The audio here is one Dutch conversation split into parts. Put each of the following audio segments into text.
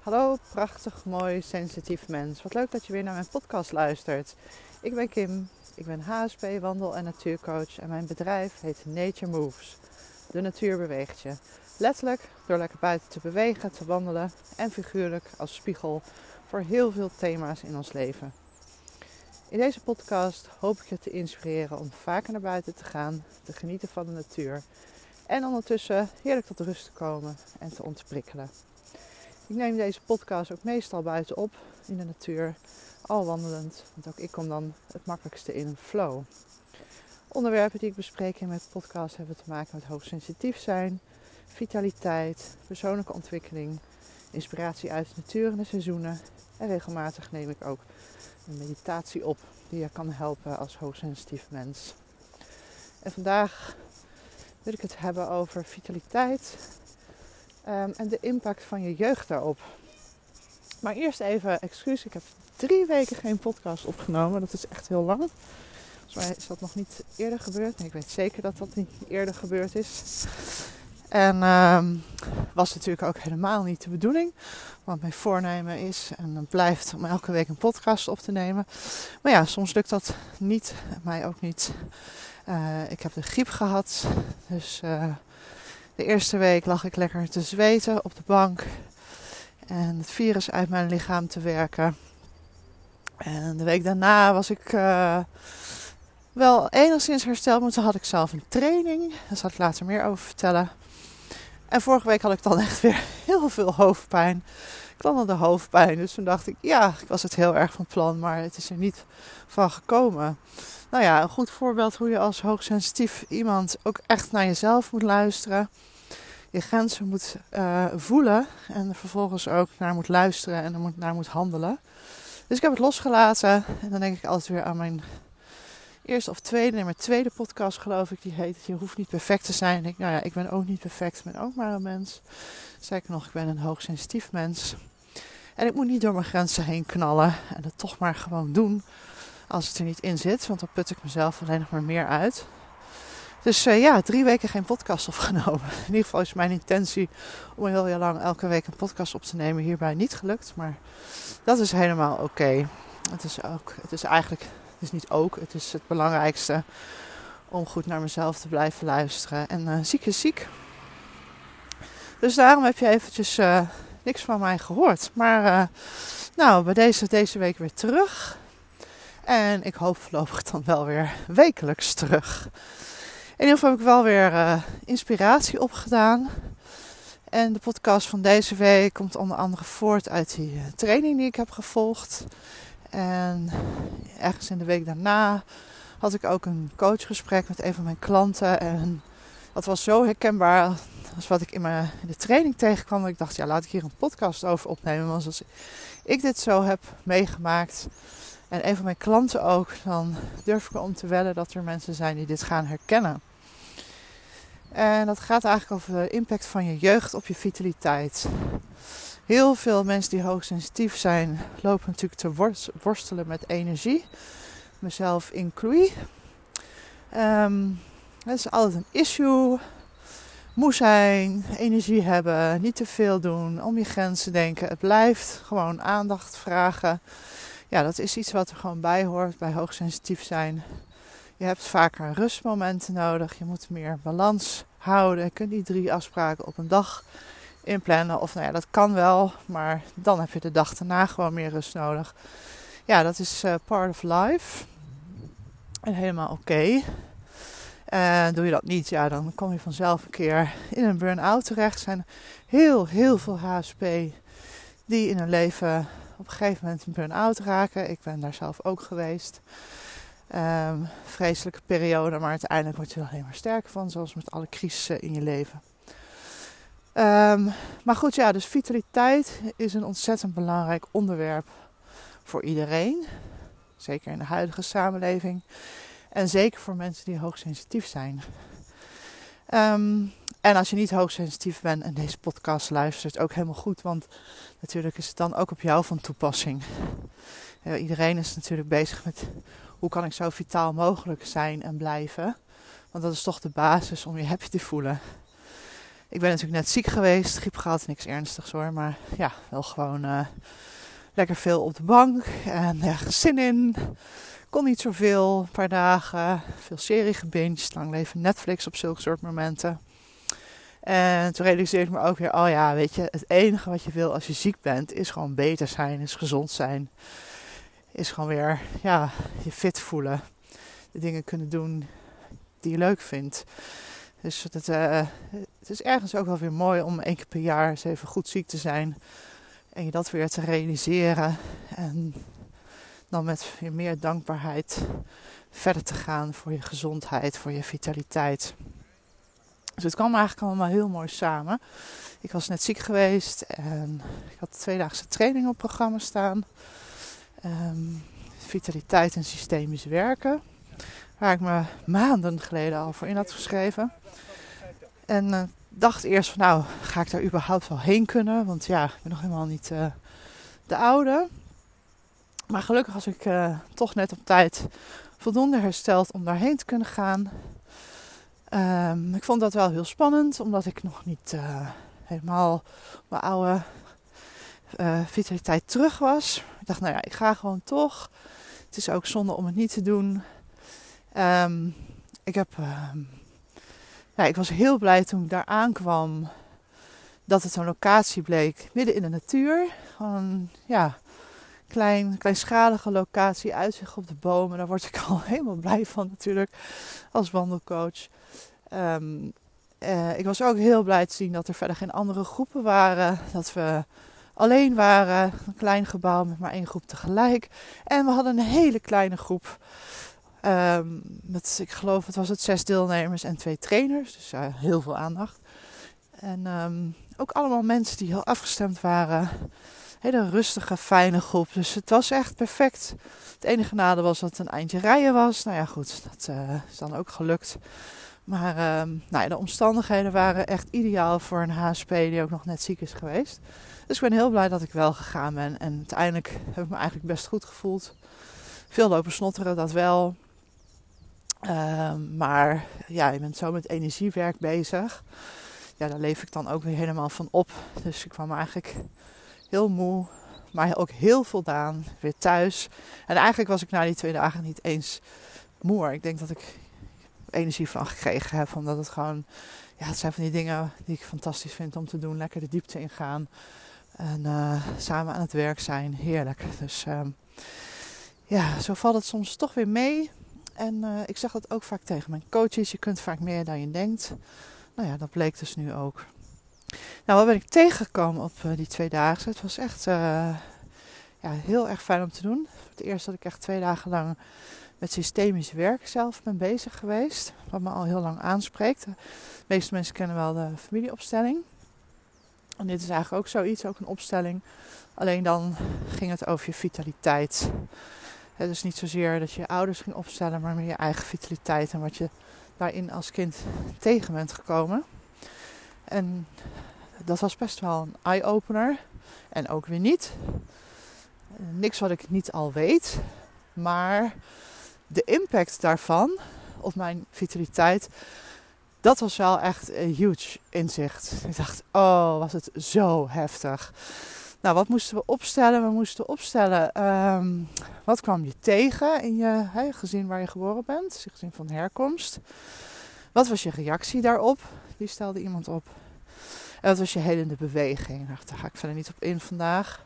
Hallo, prachtig, mooi, sensitief mens. Wat leuk dat je weer naar mijn podcast luistert. Ik ben Kim, ik ben HSP, wandel- en natuurcoach en mijn bedrijf heet Nature Moves. De natuur beweegt je. Letterlijk door lekker buiten te bewegen, te wandelen en figuurlijk als spiegel voor heel veel thema's in ons leven. In deze podcast hoop ik je te inspireren om vaker naar buiten te gaan, te genieten van de natuur en ondertussen heerlijk tot rust te komen en te ontprikkelen. Ik neem deze podcast ook meestal buiten op in de natuur, al wandelend, want ook ik kom dan het makkelijkste in een flow. Onderwerpen die ik bespreek in mijn podcast hebben te maken met hoogsensitief zijn, vitaliteit, persoonlijke ontwikkeling, inspiratie uit de natuur en de seizoenen. En regelmatig neem ik ook een meditatie op die je kan helpen als hoogsensitief mens. En vandaag wil ik het hebben over vitaliteit um, en de impact van je jeugd daarop. Maar eerst even excuus, ik heb drie weken geen podcast opgenomen. Dat is echt heel lang. Volgens mij is dat nog niet eerder gebeurd. Ik weet zeker dat dat niet eerder gebeurd is. En um, was natuurlijk ook helemaal niet de bedoeling. Want mijn voornemen is en blijft om elke week een podcast op te nemen. Maar ja, soms lukt dat niet. Mij ook niet. Uh, ik heb de griep gehad. Dus uh, de eerste week lag ik lekker te zweten op de bank. En het virus uit mijn lichaam te werken. En de week daarna was ik uh, wel enigszins hersteld. Maar toen had ik zelf een training. Daar zal ik later meer over vertellen. En vorige week had ik dan echt weer heel veel hoofdpijn. De hoofdpijn. Dus toen dacht ik, ja, ik was het heel erg van plan. Maar het is er niet van gekomen. Nou ja, een goed voorbeeld hoe je als hoogsensitief iemand ook echt naar jezelf moet luisteren. Je grenzen moet uh, voelen en er vervolgens ook naar moet luisteren en er moet, naar moet handelen. Dus ik heb het losgelaten en dan denk ik altijd weer aan mijn eerste of tweede, nee, mijn tweede podcast geloof ik, die heet Je hoeft niet perfect te zijn. Ik denk, nou ja, ik ben ook niet perfect, ik ben ook maar een mens. Zeker nog, ik ben een hoogsensitief mens. En ik moet niet door mijn grenzen heen knallen en het toch maar gewoon doen als het er niet in zit. Want dan put ik mezelf alleen nog maar meer uit. Dus uh, ja, drie weken geen podcast opgenomen. In ieder geval is mijn intentie om heel, heel lang elke week een podcast op te nemen. Hierbij niet gelukt, maar dat is helemaal oké. Het is ook, het is eigenlijk, het is niet ook, het is het belangrijkste om goed naar mezelf te blijven luisteren. En uh, ziek is ziek. Dus daarom heb je eventjes uh, niks van mij gehoord. Maar nou, bij deze, deze week weer terug. En ik hoop voorlopig dan wel weer wekelijks terug. In ieder geval heb ik wel weer uh, inspiratie opgedaan. En de podcast van deze week komt onder andere voort uit die uh, training die ik heb gevolgd. En ergens in de week daarna had ik ook een coachgesprek met een van mijn klanten. En dat was zo herkenbaar als wat ik in, mijn, in de training tegenkwam. ik dacht, ja, laat ik hier een podcast over opnemen. Want als ik dit zo heb meegemaakt, en een van mijn klanten ook, dan durf ik om te wedden dat er mensen zijn die dit gaan herkennen. En dat gaat eigenlijk over de impact van je jeugd op je vitaliteit. Heel veel mensen die hoogsensitief zijn, lopen natuurlijk te worstelen met energie. Mezelf inclui. Um, dat is altijd een issue. Moe zijn, energie hebben, niet te veel doen, om je grenzen denken. Het blijft gewoon aandacht vragen. Ja, dat is iets wat er gewoon bij hoort bij hoogsensitief zijn. Je hebt vaker rustmomenten nodig. Je moet meer balans houden. Je kunt niet drie afspraken op een dag inplannen. Of nou ja, dat kan wel. Maar dan heb je de dag daarna gewoon meer rust nodig. Ja, dat is uh, part of life. En helemaal oké. En doe je dat niet, ja, dan kom je vanzelf een keer in een burn-out terecht. Er zijn heel, heel veel HSP die in hun leven op een gegeven moment een burn-out raken. Ik ben daar zelf ook geweest. Um, vreselijke periode, maar uiteindelijk word je er alleen maar sterker van, zoals met alle crisissen in je leven. Um, maar goed, ja, dus vitaliteit is een ontzettend belangrijk onderwerp voor iedereen. Zeker in de huidige samenleving. En zeker voor mensen die hoogsensitief zijn. Um, en als je niet hoogsensitief bent en deze podcast luistert, ook helemaal goed. Want natuurlijk is het dan ook op jou van toepassing. iedereen is natuurlijk bezig met hoe kan ik zo vitaal mogelijk zijn en blijven. Want dat is toch de basis om je happy te voelen. Ik ben natuurlijk net ziek geweest, griep gehad, niks ernstigs hoor. Maar ja, wel gewoon uh, lekker veel op de bank en nergens zin in. Kon niet zoveel, een paar dagen, veel serie gebinged, lang leven Netflix op zulke soort momenten. En toen realiseerde ik me ook weer, oh ja, weet je, het enige wat je wil als je ziek bent, is gewoon beter zijn, is gezond zijn. Is gewoon weer, ja, je fit voelen. De dingen kunnen doen die je leuk vindt. Dus het, uh, het is ergens ook wel weer mooi om één keer per jaar eens even goed ziek te zijn. En je dat weer te realiseren. En dan met meer dankbaarheid verder te gaan voor je gezondheid, voor je vitaliteit. Dus het kwam eigenlijk allemaal heel mooi samen. Ik was net ziek geweest en ik had tweedaagse training op programma staan. Um, vitaliteit en systemisch werken. Waar ik me maanden geleden al voor in had geschreven. En uh, dacht eerst van nou, ga ik daar überhaupt wel heen kunnen? Want ja, ik ben nog helemaal niet uh, de oude. Maar gelukkig was ik uh, toch net op tijd voldoende hersteld om daarheen te kunnen gaan. Um, ik vond dat wel heel spannend, omdat ik nog niet uh, helemaal mijn oude uh, vitaliteit terug was. Ik dacht, nou ja, ik ga gewoon toch. Het is ook zonde om het niet te doen. Um, ik heb, um, ja, ik was heel blij toen ik daar aankwam dat het een locatie bleek midden in de natuur. Ja, klein, kleinschalige locatie, uitzicht op de bomen. Daar word ik al helemaal blij van natuurlijk als wandelcoach. Um, uh, ik was ook heel blij te zien dat er verder geen andere groepen waren. Dat we alleen waren. Een klein gebouw met maar één groep tegelijk. En we hadden een hele kleine groep. Um, met, ik geloof het was het zes deelnemers en twee trainers. Dus uh, heel veel aandacht. En um, ook allemaal mensen die heel afgestemd waren hele rustige, fijne groep. Dus het was echt perfect. Het enige nadeel was dat het een eindje rijden was. Nou ja, goed, dat uh, is dan ook gelukt. Maar uh, nou de omstandigheden waren echt ideaal voor een HSP die ook nog net ziek is geweest. Dus ik ben heel blij dat ik wel gegaan ben. En uiteindelijk heb ik me eigenlijk best goed gevoeld. Veel lopen snotteren, dat wel. Uh, maar ja, je bent zo met energiewerk bezig. Ja, daar leef ik dan ook weer helemaal van op. Dus ik kwam eigenlijk heel moe, maar ook heel voldaan. Weer thuis. En eigenlijk was ik na die twee dagen niet eens moe. Ik denk dat ik energie van gekregen heb. Omdat het gewoon, ja, het zijn van die dingen die ik fantastisch vind om te doen. Lekker de diepte ingaan. En uh, samen aan het werk zijn. Heerlijk. Dus uh, ja, zo valt het soms toch weer mee. En uh, ik zeg dat ook vaak tegen mijn coaches. Je kunt vaak meer dan je denkt. Nou ja, dat bleek dus nu ook. Nou, wat ben ik tegengekomen op uh, die twee dagen? Het was echt uh, ja, heel erg fijn om te doen. Het eerst dat ik echt twee dagen lang met systemisch werk zelf ben bezig geweest. Wat me al heel lang aanspreekt. De meeste mensen kennen wel de familieopstelling. En dit is eigenlijk ook zoiets, ook een opstelling. Alleen dan ging het over je vitaliteit. Het is niet zozeer dat je je ouders ging opstellen, maar meer je eigen vitaliteit en wat je daarin als kind tegen bent gekomen. En dat was best wel een eye-opener. En ook weer niet. Niks wat ik niet al weet. Maar de impact daarvan op mijn vitaliteit, dat was wel echt een huge inzicht. Ik dacht, oh, was het zo heftig. Nou, wat moesten we opstellen? We moesten opstellen, um, wat kwam je tegen in je gezin waar je geboren bent, je gezin van herkomst. Wat was je reactie daarop? Die stelde iemand op. Wat was je helende beweging? Daar ga ik verder niet op in vandaag.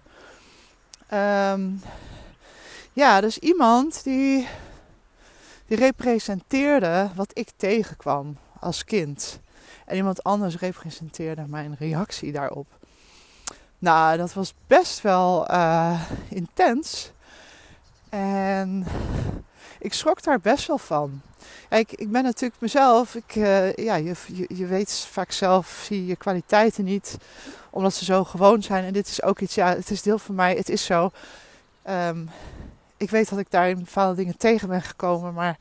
Um, ja, dus iemand die, die representeerde wat ik tegenkwam als kind. En iemand anders representeerde mijn reactie daarop. Nou, dat was best wel uh, intens. En ik schrok daar best wel van. Kijk, ik ben natuurlijk mezelf. Ik, uh, ja, je, je, weet vaak zelf, zie je kwaliteiten niet. Omdat ze zo gewoon zijn. En dit is ook iets, ja, het is deel van mij. Het is zo. Um, ik weet dat ik daar in bepaalde dingen tegen ben gekomen. Maar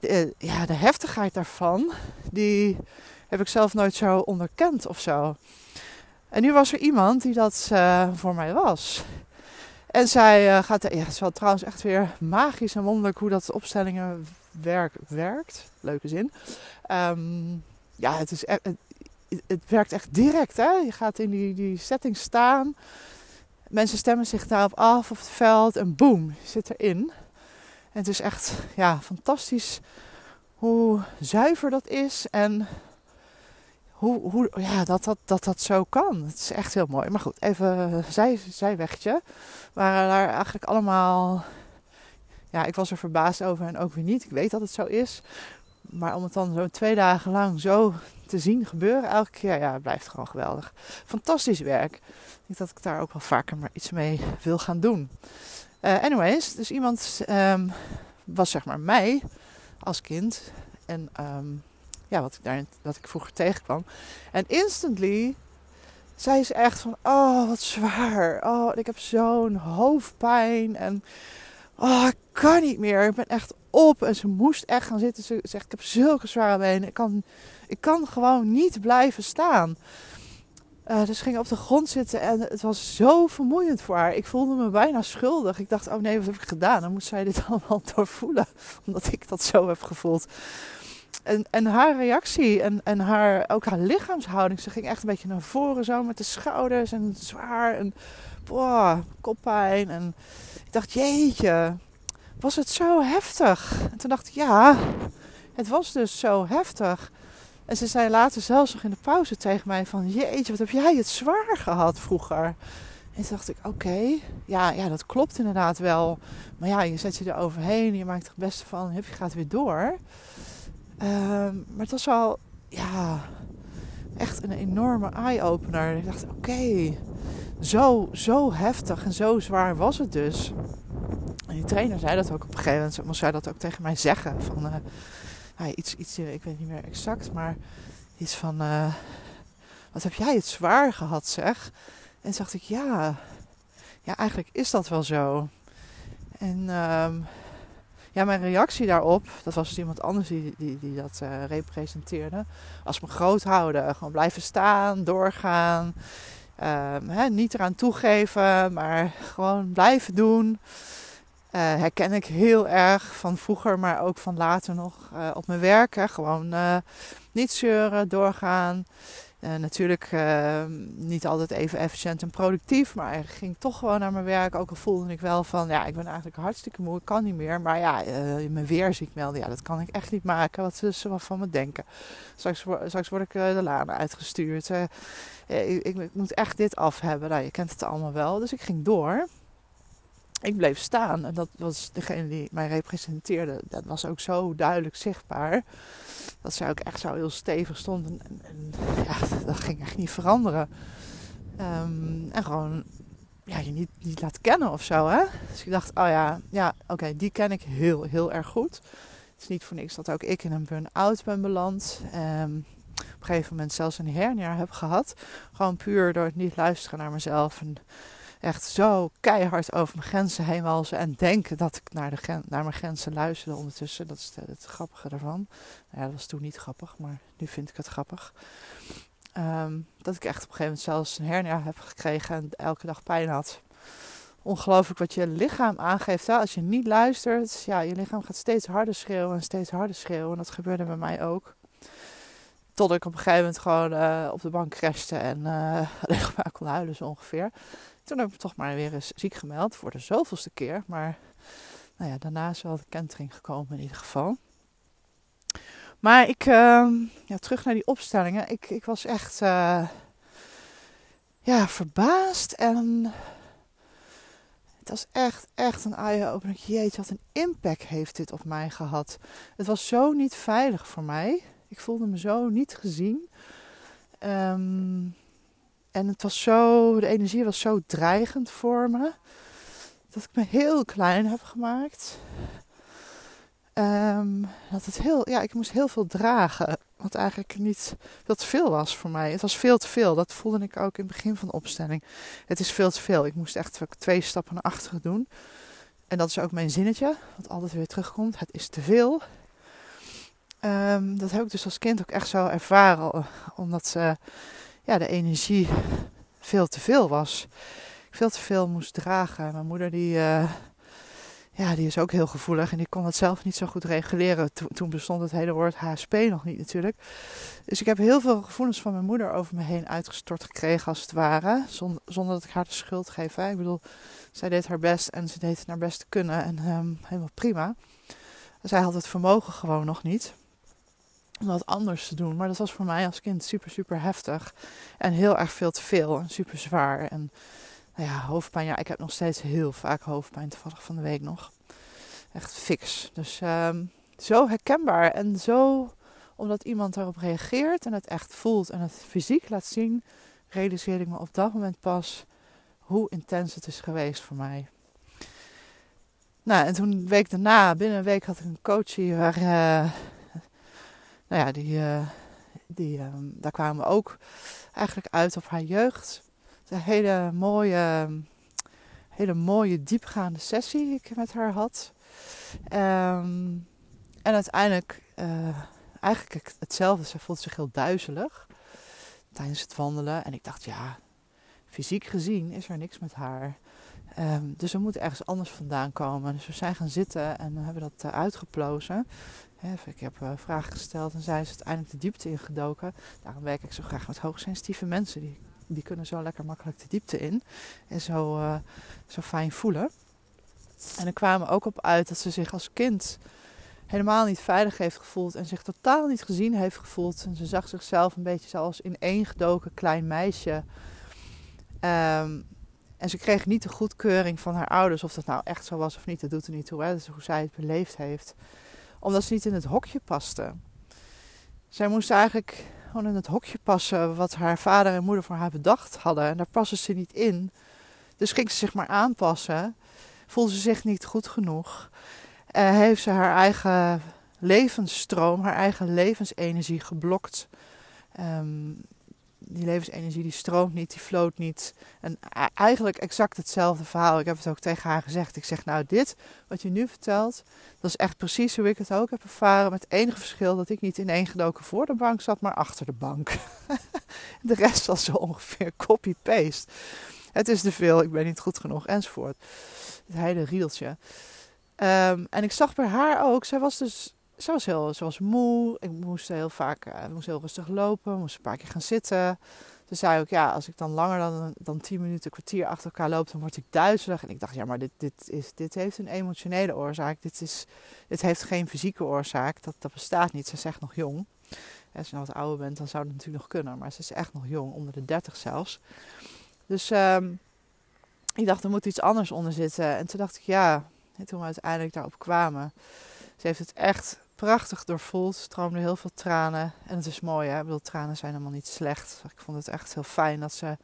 de, ja, de heftigheid daarvan, die heb ik zelf nooit zo onderkend of zo. En nu was er iemand die dat uh, voor mij was. En zij uh, gaat, ja, het is wel trouwens echt weer magisch en wonderlijk hoe dat opstellingen werk, werkt. Leuke zin. Um, ja, het is, e-, het werkt echt direct. Hè? Je gaat in die, die setting staan. Mensen stemmen zich daarop af op het veld en boom, je zit erin. En het is echt ja, fantastisch hoe zuiver dat is en hoe, hoe, ja, dat, dat, dat dat zo kan. Het is echt heel mooi. Maar goed, even zij, zijwegje. Waren daar eigenlijk allemaal. Ja, ik was er verbaasd over en ook weer niet. Ik weet dat het zo is. Maar om het dan zo twee dagen lang zo te zien gebeuren elke keer, ja, blijft gewoon geweldig. Fantastisch werk. Ik denk dat ik daar ook wel vaker maar iets mee wil gaan doen. Uh, anyways, dus iemand um, was zeg maar mij als kind. En um, ja, wat ik, daar, wat ik vroeger tegenkwam. En instantly zei ze echt van, oh wat zwaar. Oh, ik heb zo'n hoofdpijn. En oh, ik kan niet meer. Ik ben echt op. En ze moest echt gaan zitten. Ze zegt, ik heb zulke zware benen. Ik kan, ik kan gewoon niet blijven staan. Uh, dus ging op de grond zitten en het was zo vermoeiend voor haar. Ik voelde me bijna schuldig. Ik dacht, oh nee, wat heb ik gedaan? Dan moest zij dit allemaal doorvoelen, omdat ik dat zo heb gevoeld. En, en haar reactie en, en haar, ook haar lichaamshouding, ze ging echt een beetje naar voren zo met de schouders en zwaar en boah, koppijn. En ik dacht, jeetje, was het zo heftig? En toen dacht ik, ja, het was dus zo heftig. En ze zei later zelfs nog in de pauze tegen mij van... Jeetje, wat heb jij het zwaar gehad vroeger? En toen dacht ik, oké, ja, ja, dat klopt inderdaad wel. Maar ja, je zet je er overheen, je maakt er het beste van, je gaat weer door. Um, maar het was wel, ja, echt een enorme eye-opener. Ik dacht, oké, zo, zo heftig en zo zwaar was het dus. En die trainer zei dat ook op een gegeven moment. Moest zij dat ook tegen mij zeggen. Van, uh, ja, iets, iets, eh, ik weet niet meer exact, maar iets van... Uh, wat heb jij het zwaar gehad, zeg? En dacht ik, ja, ja, eigenlijk is dat wel zo. En um, ja, mijn reactie daarop, dat was dus iemand anders die, die, die dat uh, representeerde. Als me groot houden, gewoon blijven staan, doorgaan. Um, hè, niet eraan toegeven, maar gewoon blijven doen. Uh, herken ik heel erg van vroeger, maar ook van later nog uh, op mijn werk. Hè. Gewoon niet zeuren, doorgaan. Uh, natuurlijk uh, niet altijd even efficiënt en productief, maar ik ging toch gewoon naar mijn werk. Ook al voelde ik wel van, ja, ik ben eigenlijk hartstikke moe, ik kan niet meer. Maar ja, uh, mijn weerziek melden, ja, dat kan ik echt niet maken. Wat ze wel van me denken. Straks, straks word ik de laan uitgestuurd. Ik, ik, ik, moet echt dit af hebben. Nou, je kent het allemaal wel. Dus ik ging door. Ik bleef staan en dat was degene die mij representeerde. Dat was ook zo duidelijk zichtbaar dat zij ook echt zo heel stevig stond. En, en, ja, dat ging echt niet veranderen. Um, en gewoon ja, je niet, niet laat kennen of zo. Hè? Dus ik dacht, oh ja, ja oké, die ken ik heel, heel erg goed. Het is niet voor niks dat ook ik in een burn-out ben beland. Um, op een gegeven moment zelfs een hernia heb gehad. Gewoon puur door het niet luisteren naar mezelf. En echt zo keihard over mijn grenzen heen walsen. En denken dat ik naar, de naar mijn grenzen luisterde ondertussen. Dat is het, grappige ervan. Nou ja, dat was toen niet grappig, maar nu vind ik het grappig. Um, dat ik echt op een gegeven moment zelfs een hernia heb gekregen en elke dag pijn had. Ongelooflijk wat je lichaam aangeeft. Hè? Als je niet luistert, ja, je lichaam gaat steeds harder schreeuwen en steeds harder schreeuwen. En dat gebeurde bij mij ook. Tot ik op een gegeven moment gewoon uh, op de bank crashte en uh, alleen maar kon huilen zo ongeveer. Toen heb ik me toch maar weer eens ziek gemeld voor de zoveelste keer. Maar nou ja, daarna is wel de kentering gekomen in ieder geval. Maar ik, uh, ja, terug naar die opstellingen. Ik, ik was echt uh, ja, verbaasd en het was echt, echt een eye-opener. Jeetje, wat een impact heeft dit op mij gehad. Het was zo niet veilig voor mij. Ik voelde me zo niet gezien. Um, en het was zo, de energie was zo dreigend voor me. Dat ik me heel klein heb gemaakt. Um, dat het heel, ja, ik moest heel veel dragen. Wat eigenlijk niet te veel was voor mij. Het was veel te veel. Dat voelde ik ook in het begin van de opstelling. Het is veel te veel. Ik moest echt twee stappen naar achteren doen. En dat is ook mijn zinnetje, wat altijd weer terugkomt. Het is te veel. Um, dat heb ik dus als kind ook echt zo ervaren. Omdat ze ja, de energie veel te veel was. Ik veel te veel moest dragen. Mijn moeder die, uh, ja, die is ook heel gevoelig en die kon het zelf niet zo goed reguleren. toen bestond het hele woord HSP nog niet natuurlijk. Dus ik heb heel veel gevoelens van mijn moeder over me heen uitgestort gekregen als het ware. Zonder, dat ik haar de schuld geef. Hè. Ik bedoel, zij deed haar best en ze deed het best te kunnen en um, helemaal prima. Zij had het vermogen gewoon nog niet wat anders te doen. Maar dat was voor mij als kind super, super heftig. En heel erg veel te veel en super zwaar. En nou ja, hoofdpijn. Ja, ik heb nog steeds heel vaak hoofdpijn, toevallig van de week nog. Echt fix. Dus um, zo herkenbaar en zo omdat iemand daarop reageert en het echt voelt en het fysiek laat zien, realiseerde ik me op dat moment pas hoe intens het is geweest voor mij. Nou, en toen een week daarna, binnen een week had ik een coachie waar, uh, nou ja, die, uh, die, uh, daar kwamen we ook eigenlijk uit op haar jeugd. Een hele mooie, hele mooie diepgaande sessie die ik met haar had. Um, en uiteindelijk, uh, eigenlijk hetzelfde. Ze voelde zich heel duizelig tijdens het wandelen. En ik dacht, ja, fysiek gezien is er niks met haar. Um, dus we moeten ergens anders vandaan komen. Dus we zijn gaan zitten en hebben dat uh, uitgeplozen. ik heb uh, vragen gesteld en zij is uiteindelijk de diepte ingedoken. Daarom werk ik zo graag met hoogsensitieve mensen. Die, die kunnen zo lekker makkelijk de diepte in. En zo, uh, zo fijn voelen. En er kwamen ook op uit dat ze zich als kind helemaal niet veilig heeft gevoeld. En zich totaal niet gezien heeft gevoeld. En ze zag zichzelf een beetje zoals ineengedoken klein meisje. Um, en ze kreeg niet de goedkeuring van haar ouders. Of dat nou echt zo was of niet, dat doet er niet toe. Hè? Dat is hoe zij het beleefd heeft. Omdat ze niet in het hokje paste. Zij moest eigenlijk gewoon in het hokje passen wat haar vader en moeder voor haar bedacht hadden. En daar passen ze niet in. Dus ging ze zich maar aanpassen. Voelde ze zich niet goed genoeg. Heeft ze haar eigen levensstroom, haar eigen levensenergie geblokt. Um, die levensenergie die stroomt niet, die floot niet. En eigenlijk exact hetzelfde verhaal. Ik heb het ook tegen haar gezegd. Ik zeg, nou dit wat je nu vertelt, dat is echt precies hoe ik het ook heb ervaren. Met enige verschil dat ik niet in één gedoken voor de bank zat, maar achter de bank. de rest was zo ongeveer copy-paste. Het is te veel, ik ben niet goed genoeg, enzovoort. Het hele rieltje. Um, en ik zag bij haar ook, zij was dus ze was heel ze moe. Ik moest heel vaak uh, moest heel rustig lopen. Moest een paar keer gaan zitten. Ze zei ook, ja, als ik dan langer dan, dan 10 minuten, kwartier achter elkaar loop, dan word ik duizelig. En ik dacht, ja, maar dit, dit, is, dit heeft een emotionele oorzaak. Dit, is, dit heeft geen fysieke oorzaak. Dat, dat bestaat niet. Ze is echt nog jong. Als je nou wat ouder bent, dan zou dat natuurlijk nog kunnen. Maar ze is echt nog jong, onder de 30 zelfs. Dus um, ik dacht, er moet iets anders onder zitten. En toen dacht ik, ja, en toen we uiteindelijk daarop kwamen. Ze heeft het echt prachtig doorvoeld. stroomde heel veel tranen. En het is mooi, hè? Ik bedoel, tranen zijn helemaal niet slecht. Ik vond het echt heel fijn dat ze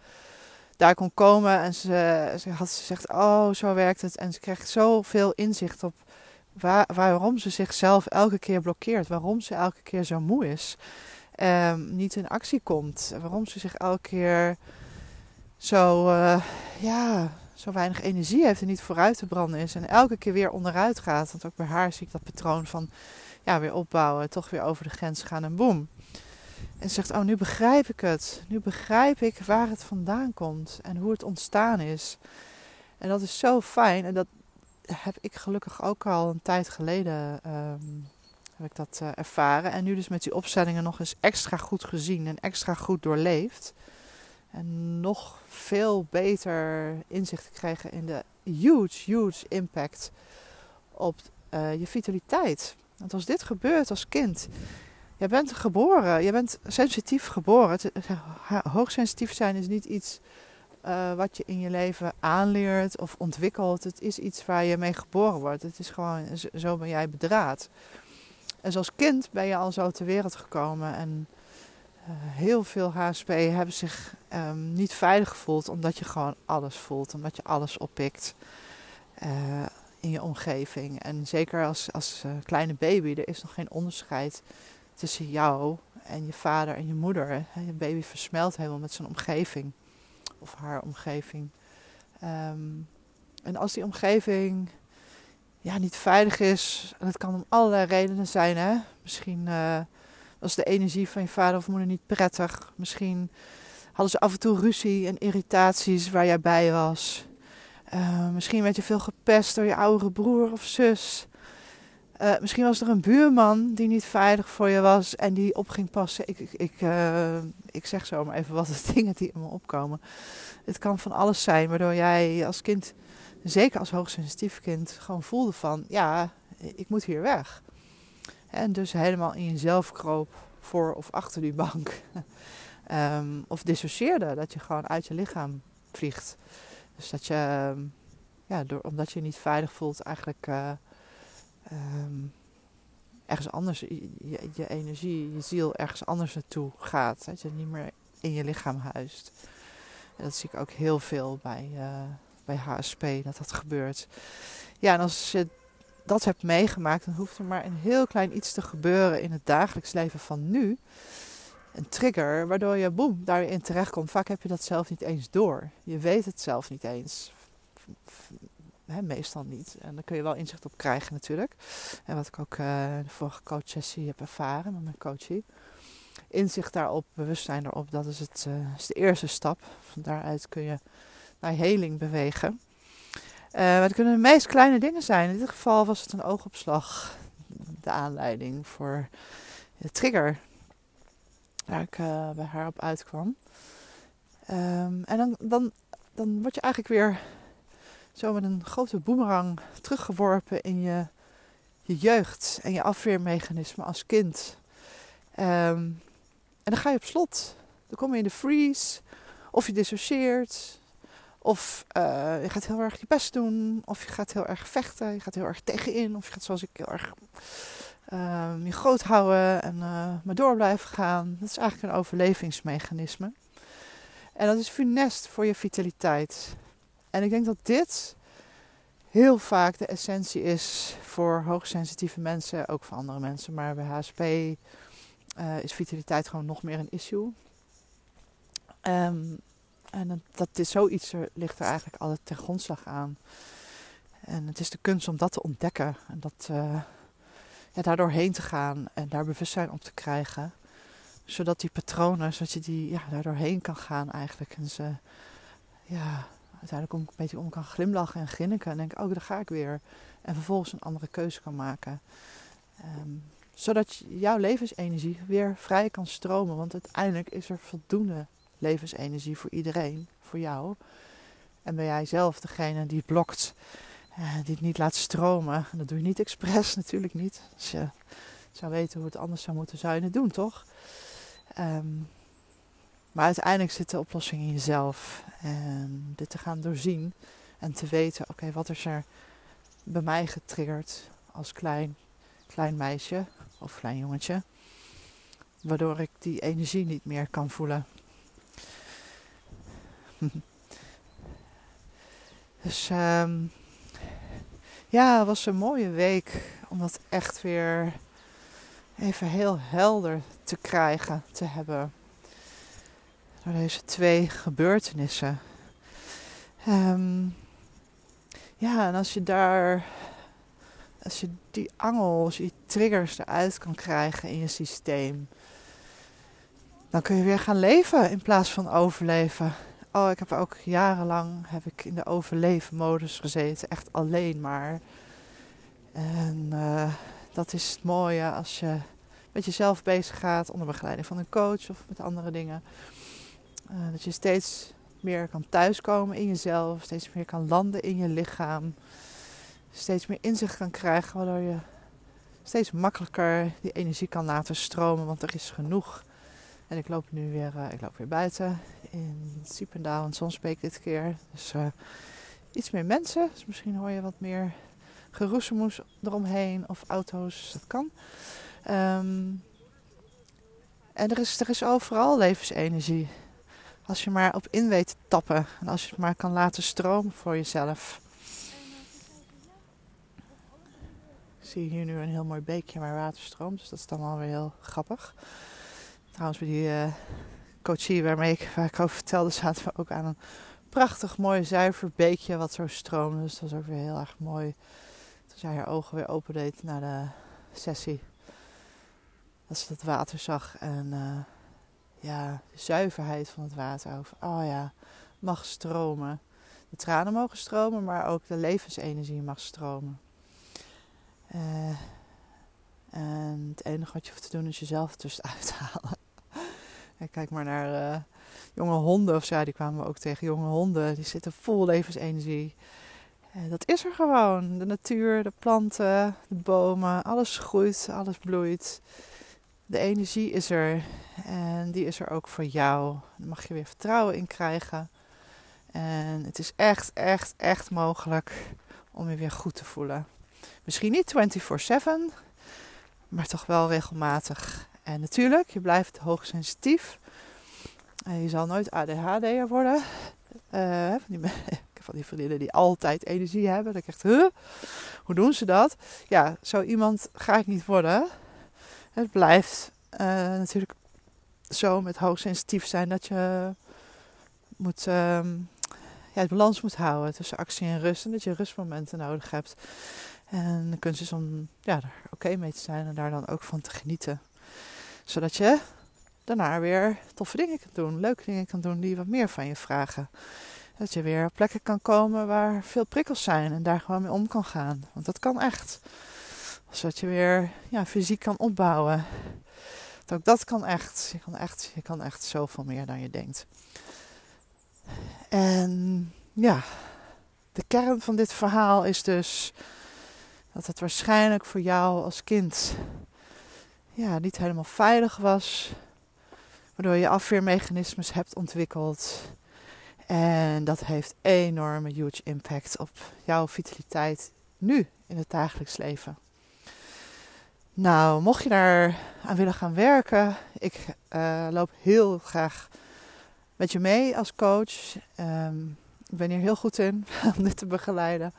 daar kon komen. En ze, ze had gezegd, oh, zo werkt het. En ze kreeg zoveel inzicht op waar, waarom ze zichzelf elke keer blokkeert. Waarom ze elke keer zo moe is. Um, niet in actie komt. Waarom ze zich elke keer zo, uh, ja, zo weinig energie heeft en niet vooruit te branden is. En elke keer weer onderuit gaat. Want ook bij haar zie ik dat patroon van ja, weer opbouwen, toch weer over de grens gaan en boem. En zegt, oh nu begrijp ik het. Nu begrijp ik waar het vandaan komt en hoe het ontstaan is. En dat is zo fijn. En dat heb ik gelukkig ook al een tijd geleden um, heb ik dat uh, ervaren. En nu dus met die opstellingen nog eens extra goed gezien en extra goed doorleefd. En nog veel beter inzicht gekregen in de huge, huge impact op uh, je vitaliteit. Want als dit gebeurt als kind, je bent geboren, je bent sensitief geboren. hoogsensitief zijn is niet iets uh, wat je in je leven aanleert of ontwikkelt. Het is iets waar je mee geboren wordt. Het is gewoon, zo ben jij bedraad. En als kind ben je al zo ter wereld gekomen. En uh, heel veel HSP hebben zich um, niet veilig gevoeld omdat je gewoon alles voelt. Omdat je alles oppikt. Uh, in je omgeving. En zeker als, als uh, kleine baby, er is nog geen onderscheid tussen jou en je vader en je moeder. Je baby versmelt helemaal met zijn omgeving of haar omgeving. Um, en als die omgeving ja, niet veilig is, en dat kan om allerlei redenen zijn. Hè? Misschien uh, was de energie van je vader of moeder niet prettig. Misschien hadden ze af en toe ruzie en irritaties waar jij bij was. Uh, misschien werd je veel gepest door je oudere broer of zus. Uh, misschien was er een buurman die niet veilig voor je was en die op ging passen. Ik, ik, ik, ik zeg zo maar even wat de dingen die in me opkomen. Het kan van alles zijn waardoor jij als kind, zeker als hoogsensitief kind, gewoon voelde van ja, ik moet hier weg. En dus helemaal in jezelf kroop voor of achter die bank. um, of dissocieerde, dat je gewoon uit je lichaam vliegt. Dus dat je, um, ja, door, omdat je je niet veilig voelt, eigenlijk uh, um, ergens anders, je, je, energie, je ziel ergens anders naartoe gaat. Dat je niet meer in je lichaam huist. En dat zie ik ook heel veel bij, uh, bij HSP, dat dat gebeurt. Ja, en als je dat hebt meegemaakt, dan hoeft er maar een heel klein iets te gebeuren in het dagelijks leven van nu. Een trigger, waardoor je boem, daarin terechtkomt. Vaak heb je dat zelf niet eens door. Je weet het zelf niet eens. Meestal niet. En daar kun je wel inzicht op krijgen natuurlijk. En wat ik ook uh, de vorige coachsessie heb ervaren met mijn coachie. Inzicht daarop, bewustzijn erop, dat is, het, uh, is de eerste stap. Van daaruit kun je naar heling bewegen. Uh, maar het kunnen de meest kleine dingen zijn. In dit geval was het een oogopslag. De aanleiding voor de trigger. Waar ik uh, bij haar op uitkwam. Um, en dan, dan, dan word je eigenlijk weer zo met een grote boemerang teruggeworpen in je, je jeugd en je afweermechanisme als kind. Um, en dan ga je op slot. Dan kom je in de freeze. Of je dissocieert. Of uh, je gaat heel erg je best doen. Of je gaat heel erg vechten. Je gaat heel erg tegenin. Of je gaat zoals ik heel erg uh, je groot houden en uh, maar door blijven gaan. Dat is eigenlijk een overlevingsmechanisme. En dat is funest voor je vitaliteit. En ik denk dat dit heel vaak de essentie is voor hoogsensitieve mensen, ook voor andere mensen. Maar bij HSP uh, is vitaliteit gewoon nog meer een issue. Um, en dat, is zoiets er, ligt er eigenlijk altijd ten grondslag aan. En het is de kunst om dat te ontdekken en dat, uh, ja, daar doorheen te gaan en daar bewustzijn op te krijgen. Zodat die patronen, zodat je die ja, daar doorheen kan gaan eigenlijk. En ze ja, uiteindelijk een beetje om kan glimlachen en grinniken. En denken, oh daar ga ik weer. En vervolgens een andere keuze kan maken. Um, zodat jouw levensenergie weer vrij kan stromen. Want uiteindelijk is er voldoende levensenergie voor iedereen, voor jou. En ben jij zelf degene die blokt, die het niet laat stromen. En dat doe je niet expres, natuurlijk niet. Als je zou weten hoe het anders zou moeten, zou je het doen, toch? Um, maar uiteindelijk zit de oplossing in jezelf. En dit te gaan doorzien en te weten, oké, wat is er bij mij getriggerd als klein, klein meisje of klein jongetje. Waardoor ik die energie niet meer kan voelen. dus um, ja, het was een mooie week om dat echt weer even heel helder te krijgen, te hebben. Door deze twee gebeurtenissen. Um, ja, en als je daar als je die angels, die triggers eruit kan krijgen in je systeem, dan kun je weer gaan leven in plaats van overleven. Oh, ik heb ook jarenlang heb ik in de overleven-modus gezeten, echt alleen maar. En uh, dat is het mooie als je met jezelf bezig gaat, onder begeleiding van een coach of met andere dingen. Uh, dat je steeds meer kan thuiskomen in jezelf, steeds meer kan landen in je lichaam steeds meer inzicht kan krijgen, waardoor je steeds makkelijker die energie kan laten stromen, want er is genoeg. En ik loop nu weer, uh, ik loop weer buiten in Siependaal en Zonsbeek dit keer. Dus uh, iets meer mensen, dus misschien hoor je wat meer geroezemoes eromheen of auto's, dat kan. Um, en er is, er is overal levensenergie. Als je maar op in weet te tappen en als je het maar kan laten stromen voor jezelf. zie hier nu een heel mooi beekje waar water stroomt. Dus dat is dan wel weer heel grappig. Trouwens, bij die uh, coachie waarmee ik, waar ik over vertelde, zaten we ook aan een prachtig mooi zuiver beekje wat zo stroomde. Dus dat was ook weer heel erg mooi. Toen zij haar ogen weer opendeed na de sessie. Dat ze dat water zag en uh, ja, de zuiverheid van het water. Over, oh ja, mag stromen. de tranen mogen stromen, maar ook de levensenergie mag stromen. Uh, en het enige wat je hoeft te doen is jezelf tussenuit halen. Kijk maar naar uh, jonge honden of zo, die kwamen we ook tegen. Jonge honden, die zitten vol levensenergie. Uh, dat is er gewoon. De natuur, de planten, de bomen, alles groeit, alles bloeit. De energie is er en die is er ook voor jou. Daar mag je weer vertrouwen in krijgen. En het is echt, echt, echt mogelijk om je weer goed te voelen. Misschien niet 24/7, maar toch wel regelmatig. En natuurlijk, je blijft hoogsensitief. En je zal nooit ADHD'er worden. Uh, van, die, van die vriendinnen die altijd energie hebben. Dat ik echt, huh? hoe doen ze dat? Ja, zo iemand ga ik niet worden. Het blijft uh, natuurlijk zo met hoogsensitief zijn dat je moet, um, ja, het balans moet houden tussen actie en rust. En dat je rustmomenten nodig hebt. En de kunst is om ja, er oké mee te zijn en daar dan ook van te genieten. Zodat je daarna weer toffe dingen kan doen, leuke dingen kan doen die wat meer van je vragen. Dat je weer op plekken kan komen waar veel prikkels zijn en daar gewoon mee om kan gaan. Want dat kan echt. Zodat je weer ja, fysiek kan opbouwen. ook dat kan echt. Je kan echt, je kan echt zoveel meer dan je denkt. En ja, de kern van dit verhaal is dus dat het waarschijnlijk voor jou als kind ja, niet helemaal veilig was. Waardoor je afweermechanismes hebt ontwikkeld. En dat heeft enorme huge impact op jouw vitaliteit nu in het dagelijks leven. Nou, mocht je daar aan willen gaan werken, ik uh, loop heel graag met je mee als coach. Um, ik ben hier heel goed in om dit te begeleiden.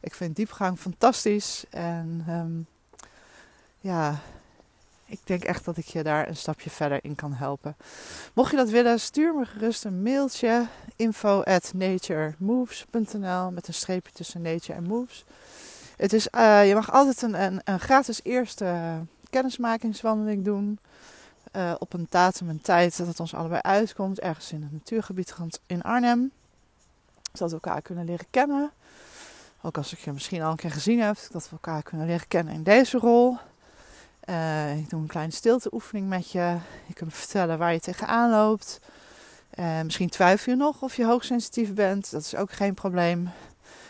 Ik vind diepgang fantastisch. En um, ja, ik denk echt dat ik je daar een stapje verder in kan helpen. Mocht je dat willen, stuur me gerust een mailtje. Info at met een streepje tussen nature en moves. Het is, uh, je mag altijd een, een, een, gratis eerste kennismakingswandeling doen. Uh, op een datum en tijd dat het ons allebei uitkomt. Ergens in het natuurgebied in Arnhem. Zodat we elkaar kunnen leren kennen. Ook als ik je misschien al een keer gezien heb, dat we elkaar kunnen leren kennen in deze rol. Uh, ik doe een kleine stilteoefening met je. Je kunt vertellen waar je tegenaan loopt. Uh, misschien twijfel je nog of je hoogsensitief bent. Dat is ook geen probleem.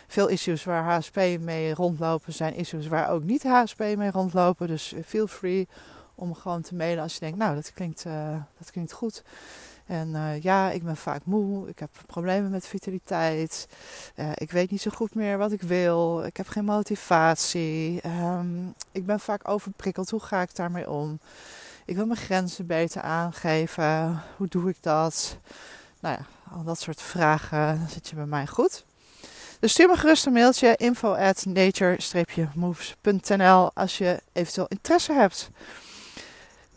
Veel issues waar HSP mee rondlopen zijn issues waar ook niet HSP mee rondlopen. Dus feel free om gewoon te mailen als je denkt, nou dat klinkt, uh, dat klinkt goed. En uh, ja, ik ben vaak moe. Ik heb problemen met vitaliteit. Uh, ik weet niet zo goed meer wat ik wil. Ik heb geen motivatie. Um, ik ben vaak overprikkeld. Hoe ga ik daarmee om? Ik wil mijn grenzen beter aangeven. Hoe doe ik dat? Nou ja, al dat soort vragen. Dan zit je bij mij goed. Dus stuur me gerust een mailtje info at nature-moves.nl als je eventueel interesse hebt.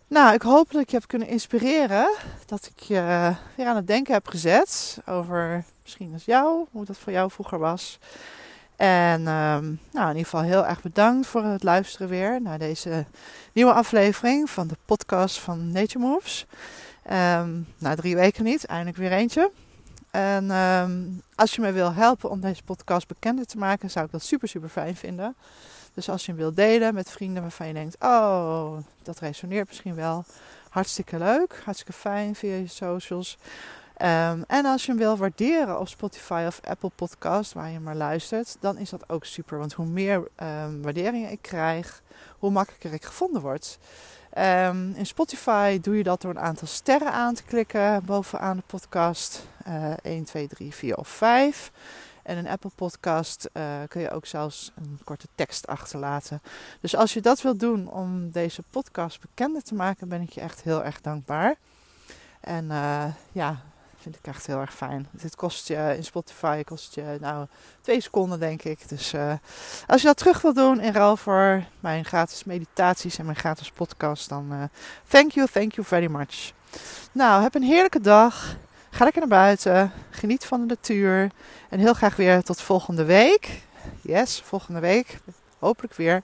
Nou, ik hoop dat ik je heb kunnen inspireren. Dat ik je weer aan het denken heb gezet over misschien als jou, hoe dat voor jou vroeger was. En um, nou, in ieder geval heel erg bedankt voor het luisteren weer naar deze nieuwe aflevering van de podcast van Nature Moves. Um, na drie weken niet, eindelijk weer eentje. En um, als je me wil helpen om deze podcast bekender te maken, zou ik dat super, super fijn vinden. Dus als je hem wilt delen met vrienden waarvan je denkt, oh, dat resoneert misschien wel. Hartstikke leuk, hartstikke fijn via je socials. Um, en als je hem wil waarderen op Spotify of Apple Podcast, waar je maar luistert, dan is dat ook super. Want hoe meer um, waarderingen ik krijg, hoe makkelijker ik gevonden word. Um, in Spotify doe je dat door een aantal sterren aan te klikken bovenaan de podcast. Uh, 1, 2, 3, 4 of 5. En een Apple Podcast uh, kun je ook zelfs een korte tekst achterlaten. Dus als je dat wilt doen om deze podcast bekender te maken, ben ik je echt heel erg dankbaar. En uh, ja, vind ik echt heel erg fijn. Dit kost je in Spotify kost je nou twee seconden denk ik. Dus uh, als je dat terug wilt doen in ruil voor mijn gratis meditaties en mijn gratis podcast, dan thank you, thank you very much. Nou, heb een heerlijke dag. Ga lekker naar buiten. Geniet van de natuur. En heel graag weer tot volgende week. Yes, volgende week. Hopelijk weer.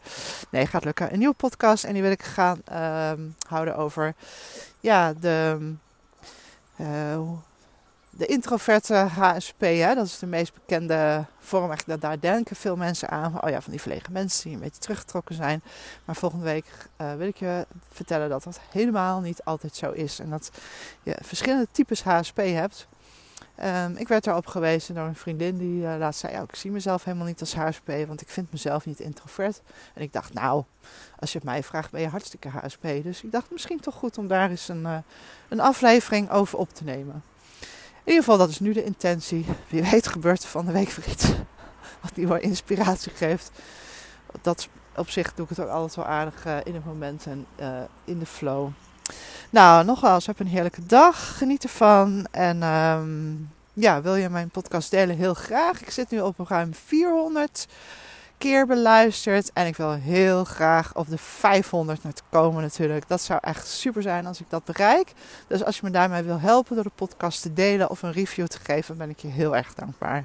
Nee, gaat lukken. Een nieuwe podcast. En die wil ik gaan uh, houden over ja, de, uh, de introverte HSP, hè, dat is de meest bekende vorm. Eigenlijk, daar denken veel mensen aan. Oh ja, van die verlegen mensen die een beetje teruggetrokken zijn. Maar volgende week uh, wil ik je vertellen dat dat helemaal niet altijd zo is. En dat je verschillende types HSP hebt. Um, ik werd erop gewezen door een vriendin die uh, laatst zei: ja, Ik zie mezelf helemaal niet als HSP, want ik vind mezelf niet introvert. En ik dacht: Nou, als je het mij vraagt, ben je hartstikke HSP. Dus ik dacht: Misschien toch goed om daar eens een, uh, een aflevering over op te nemen. In ieder geval, dat is nu de intentie. Wie weet gebeurt er van de week weer iets wat nieuwe inspiratie geeft. Dat op zich doe ik het ook altijd wel aardig uh, in het moment en in de flow. Nou, nogmaals, heb een heerlijke dag. Geniet ervan. En um, ja, wil je mijn podcast delen? Heel graag. Ik zit nu op ruim 400 keer beluisterd. En ik wil heel graag op de 500 naar komen natuurlijk. Dat zou echt super zijn als ik dat bereik. Dus als je me daarmee wil helpen door de podcast te delen of een review te geven, ben ik je heel erg dankbaar.